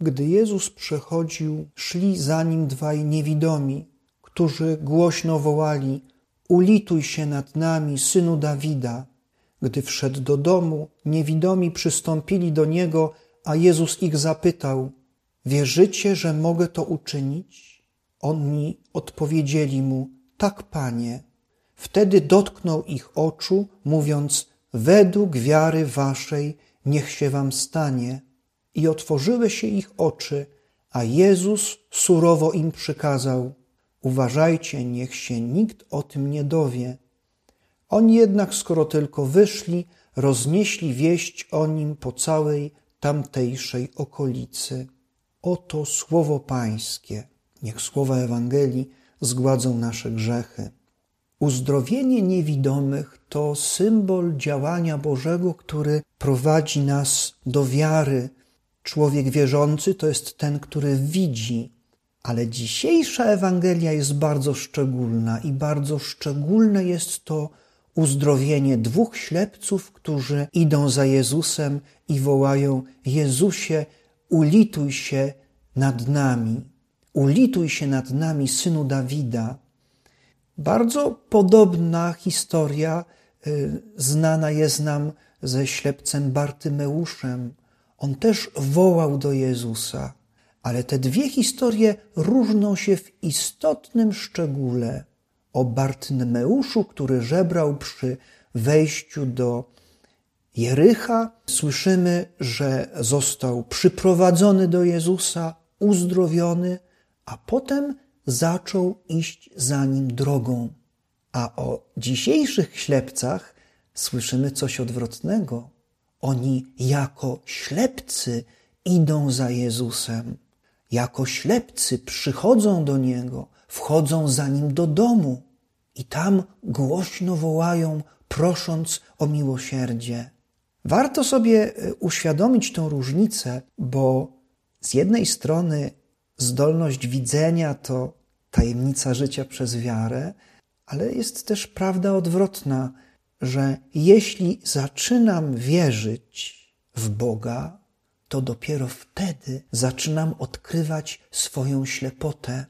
Gdy Jezus przechodził, szli za nim dwaj niewidomi, którzy głośno wołali: Ulituj się nad nami, synu Dawida. Gdy wszedł do domu, niewidomi przystąpili do niego, a Jezus ich zapytał: Wierzycie, że mogę to uczynić? Oni odpowiedzieli mu: Tak, panie. Wtedy dotknął ich oczu, mówiąc: Według wiary waszej niech się wam stanie. I otworzyły się ich oczy, a Jezus surowo im przykazał: Uważajcie, niech się nikt o tym nie dowie. Oni jednak, skoro tylko wyszli, roznieśli wieść o nim po całej tamtejszej okolicy. Oto słowo Pańskie. Niech słowa Ewangelii zgładzą nasze grzechy. Uzdrowienie niewidomych to symbol działania Bożego, który prowadzi nas do wiary. Człowiek wierzący to jest ten, który widzi, ale dzisiejsza Ewangelia jest bardzo szczególna i bardzo szczególne jest to uzdrowienie dwóch ślepców, którzy idą za Jezusem i wołają: Jezusie, ulituj się nad nami, ulituj się nad nami, synu Dawida. Bardzo podobna historia y, znana jest nam ze ślepcem Bartymeuszem. On też wołał do Jezusa, ale te dwie historie różnią się w istotnym szczególe. O Bartymeuszu, który żebrał przy wejściu do Jericha, słyszymy, że został przyprowadzony do Jezusa, uzdrowiony, a potem zaczął iść za nim drogą. A o dzisiejszych ślepcach słyszymy coś odwrotnego. Oni jako ślepcy idą za Jezusem, jako ślepcy przychodzą do Niego, wchodzą za Nim do domu i tam głośno wołają, prosząc o miłosierdzie. Warto sobie e, uświadomić tę różnicę, bo z jednej strony zdolność widzenia to tajemnica życia przez wiarę, ale jest też prawda odwrotna, że jeśli zaczynam wierzyć w Boga, to dopiero wtedy zaczynam odkrywać swoją ślepotę.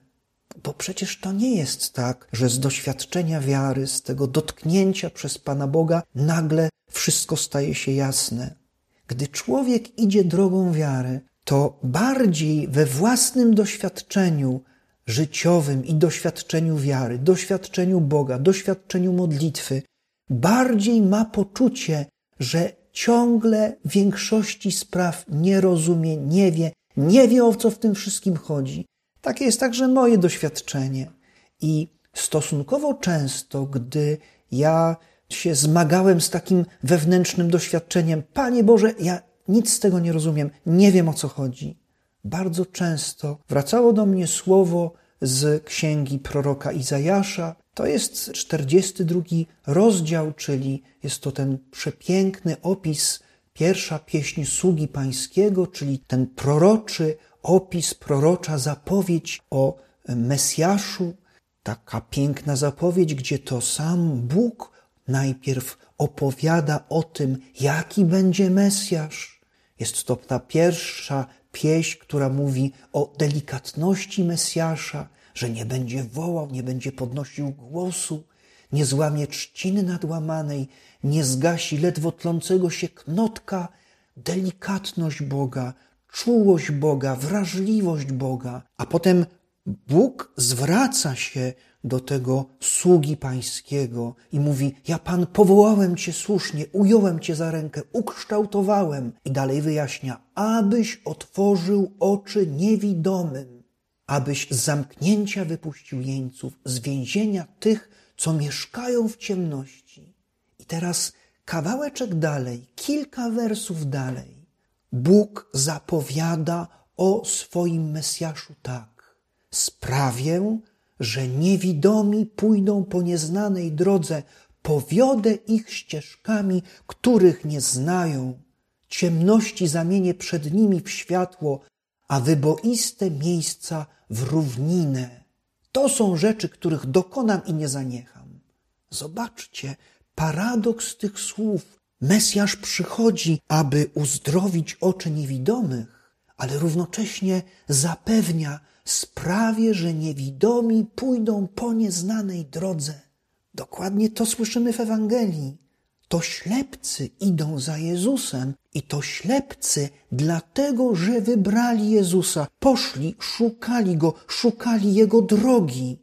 Bo przecież to nie jest tak, że z doświadczenia wiary, z tego dotknięcia przez Pana Boga, nagle wszystko staje się jasne. Gdy człowiek idzie drogą wiary, to bardziej we własnym doświadczeniu życiowym i doświadczeniu wiary, doświadczeniu Boga, doświadczeniu modlitwy, bardziej ma poczucie, że ciągle większości spraw nie rozumie, nie wie, nie wie o co w tym wszystkim chodzi. Takie jest także moje doświadczenie. I stosunkowo często, gdy ja się zmagałem z takim wewnętrznym doświadczeniem, Panie Boże, ja nic z tego nie rozumiem, nie wiem o co chodzi. Bardzo często wracało do mnie słowo z księgi proroka Izajasza. To jest 42 rozdział, czyli jest to ten przepiękny opis, pierwsza pieśń sługi pańskiego, czyli ten proroczy opis, prorocza zapowiedź o Mesjaszu. Taka piękna zapowiedź, gdzie to sam Bóg najpierw opowiada o tym, jaki będzie Mesjasz. Jest to ta pierwsza pieśń, która mówi o delikatności Mesjasza, że nie będzie wołał, nie będzie podnosił głosu, nie złamie trzciny nadłamanej, nie zgasi ledwo tlącego się knotka, delikatność Boga, czułość Boga, wrażliwość Boga. A potem Bóg zwraca się do tego sługi pańskiego i mówi: Ja pan powołałem cię słusznie, ująłem cię za rękę, ukształtowałem. I dalej wyjaśnia: abyś otworzył oczy niewidomym, abyś z zamknięcia wypuścił jeńców, z więzienia tych, co mieszkają w ciemności. I teraz kawałeczek dalej, kilka wersów dalej. Bóg zapowiada o swoim Mesjaszu tak. Sprawię, że niewidomi pójdą po nieznanej drodze, powiodę ich ścieżkami, których nie znają. Ciemności zamienię przed nimi w światło, a wyboiste miejsca w równinę. To są rzeczy, których dokonam i nie zaniecham. Zobaczcie, paradoks tych słów. Mesjasz przychodzi, aby uzdrowić oczy niewidomych, ale równocześnie zapewnia, sprawie, że niewidomi pójdą po nieznanej drodze. Dokładnie to słyszymy w Ewangelii. To ślepcy idą za Jezusem i to ślepcy dlatego, że wybrali Jezusa, poszli, szukali Go, szukali Jego drogi.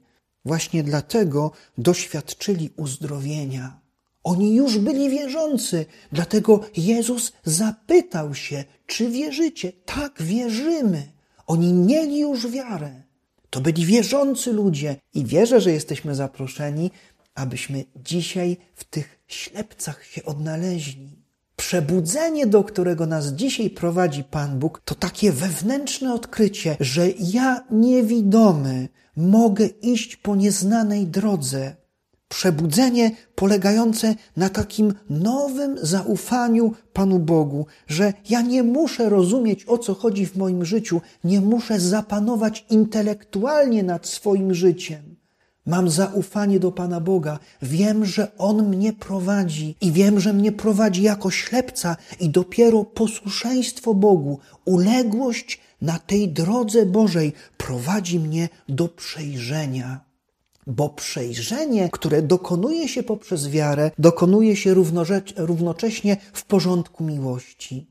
Właśnie dlatego doświadczyli uzdrowienia. Oni już byli wierzący, dlatego Jezus zapytał się, czy wierzycie? Tak, wierzymy. Oni mieli już wiarę. To byli wierzący ludzie i wierzę, że jesteśmy zaproszeni, abyśmy dzisiaj w tych ślepcach się odnaleźli. Przebudzenie, do którego nas dzisiaj prowadzi Pan Bóg, to takie wewnętrzne odkrycie, że ja niewidomy mogę iść po nieznanej drodze, Przebudzenie polegające na takim nowym zaufaniu Panu Bogu, że ja nie muszę rozumieć, o co chodzi w moim życiu, nie muszę zapanować intelektualnie nad swoim życiem. Mam zaufanie do Pana Boga, wiem, że On mnie prowadzi i wiem, że mnie prowadzi jako ślepca i dopiero posłuszeństwo Bogu, uległość na tej drodze Bożej prowadzi mnie do przejrzenia bo przejrzenie, które dokonuje się poprzez wiarę, dokonuje się równocześnie w porządku miłości.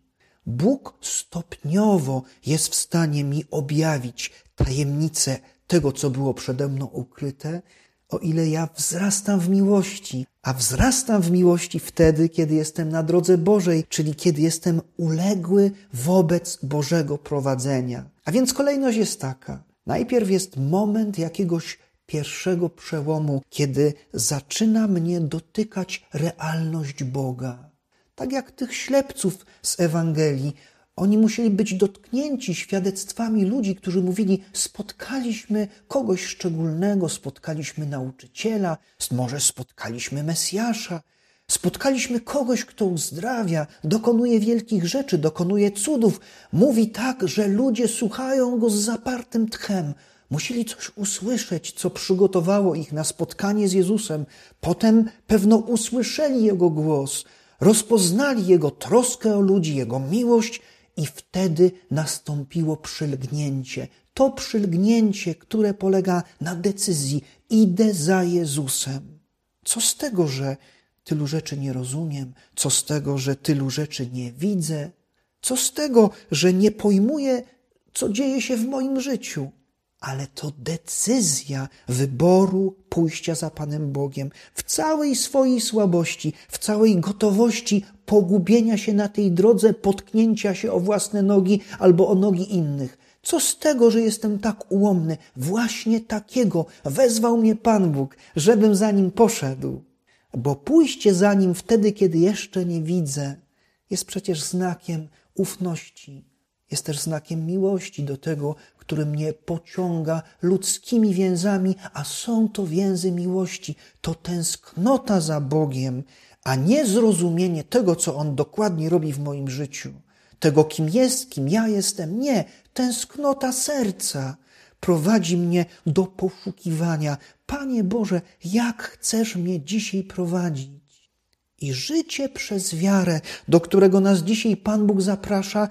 Bóg stopniowo jest w stanie mi objawić tajemnicę tego, co było przede mną ukryte, o ile ja wzrastam w miłości, a wzrastam w miłości wtedy, kiedy jestem na drodze Bożej, czyli kiedy jestem uległy wobec Bożego prowadzenia. A więc kolejność jest taka. Najpierw jest moment jakiegoś pierwszego przełomu, kiedy zaczyna mnie dotykać realność Boga. Tak jak tych ślepców z Ewangelii, oni musieli być dotknięci świadectwami ludzi, którzy mówili: Spotkaliśmy kogoś szczególnego, spotkaliśmy nauczyciela, może spotkaliśmy Mesjasza, spotkaliśmy kogoś, kto uzdrawia, dokonuje wielkich rzeczy, dokonuje cudów. Mówi tak, że ludzie słuchają go z zapartym tchem. Musieli coś usłyszeć, co przygotowało ich na spotkanie z Jezusem. Potem pewno usłyszeli Jego głos, rozpoznali Jego troskę o ludzi, Jego miłość i wtedy nastąpiło przylgnięcie. To przylgnięcie, które polega na decyzji: idę za Jezusem. Co z tego, że tylu rzeczy nie rozumiem? Co z tego, że tylu rzeczy nie widzę? Co z tego, że nie pojmuję, co dzieje się w moim życiu? Ale to decyzja wyboru pójścia za Panem Bogiem w całej swojej słabości, w całej gotowości pogubienia się na tej drodze, potknięcia się o własne nogi albo o nogi innych. Co z tego, że jestem tak ułomny? Właśnie takiego wezwał mnie Pan Bóg, żebym za nim poszedł. Bo pójście za nim wtedy, kiedy jeszcze nie widzę, jest przecież znakiem ufności, jest też znakiem miłości do tego, który mnie pociąga ludzkimi więzami, a są to więzy miłości, to tęsknota za Bogiem, a nie zrozumienie tego, co On dokładnie robi w moim życiu, tego, kim jest, kim ja jestem. Nie, tęsknota serca prowadzi mnie do poszukiwania. Panie Boże, jak chcesz mnie dzisiaj prowadzić? I życie przez wiarę, do którego nas dzisiaj Pan Bóg zaprasza,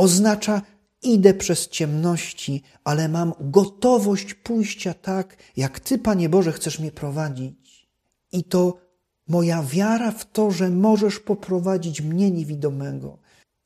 oznacza Idę przez ciemności, ale mam gotowość pójścia tak, jak Ty, Panie Boże, chcesz mnie prowadzić. I to moja wiara w to, że możesz poprowadzić mnie niewidomego.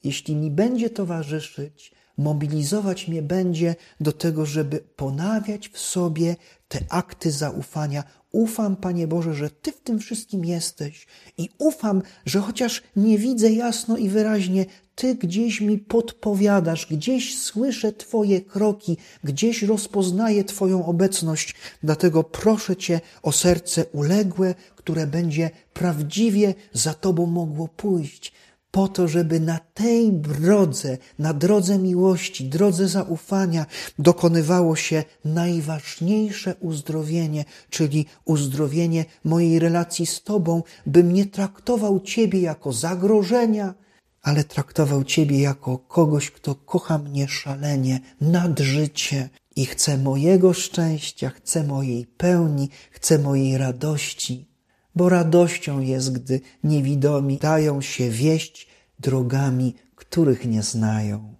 Jeśli mi będzie towarzyszyć, mobilizować mnie będzie do tego, żeby ponawiać w sobie te akty zaufania. Ufam, Panie Boże, że Ty w tym wszystkim jesteś i ufam, że chociaż nie widzę jasno i wyraźnie, Ty gdzieś mi podpowiadasz, gdzieś słyszę Twoje kroki, gdzieś rozpoznaję Twoją obecność. Dlatego proszę Cię o serce uległe, które będzie prawdziwie za Tobą mogło pójść po to, żeby na tej drodze, na drodze miłości, drodze zaufania dokonywało się najważniejsze uzdrowienie, czyli uzdrowienie mojej relacji z Tobą, bym nie traktował Ciebie jako zagrożenia, ale traktował Ciebie jako kogoś, kto kocha mnie szalenie, nad życie i chce mojego szczęścia, chce mojej pełni, chce mojej radości bo radością jest, gdy niewidomi dają się wieść drogami, których nie znają.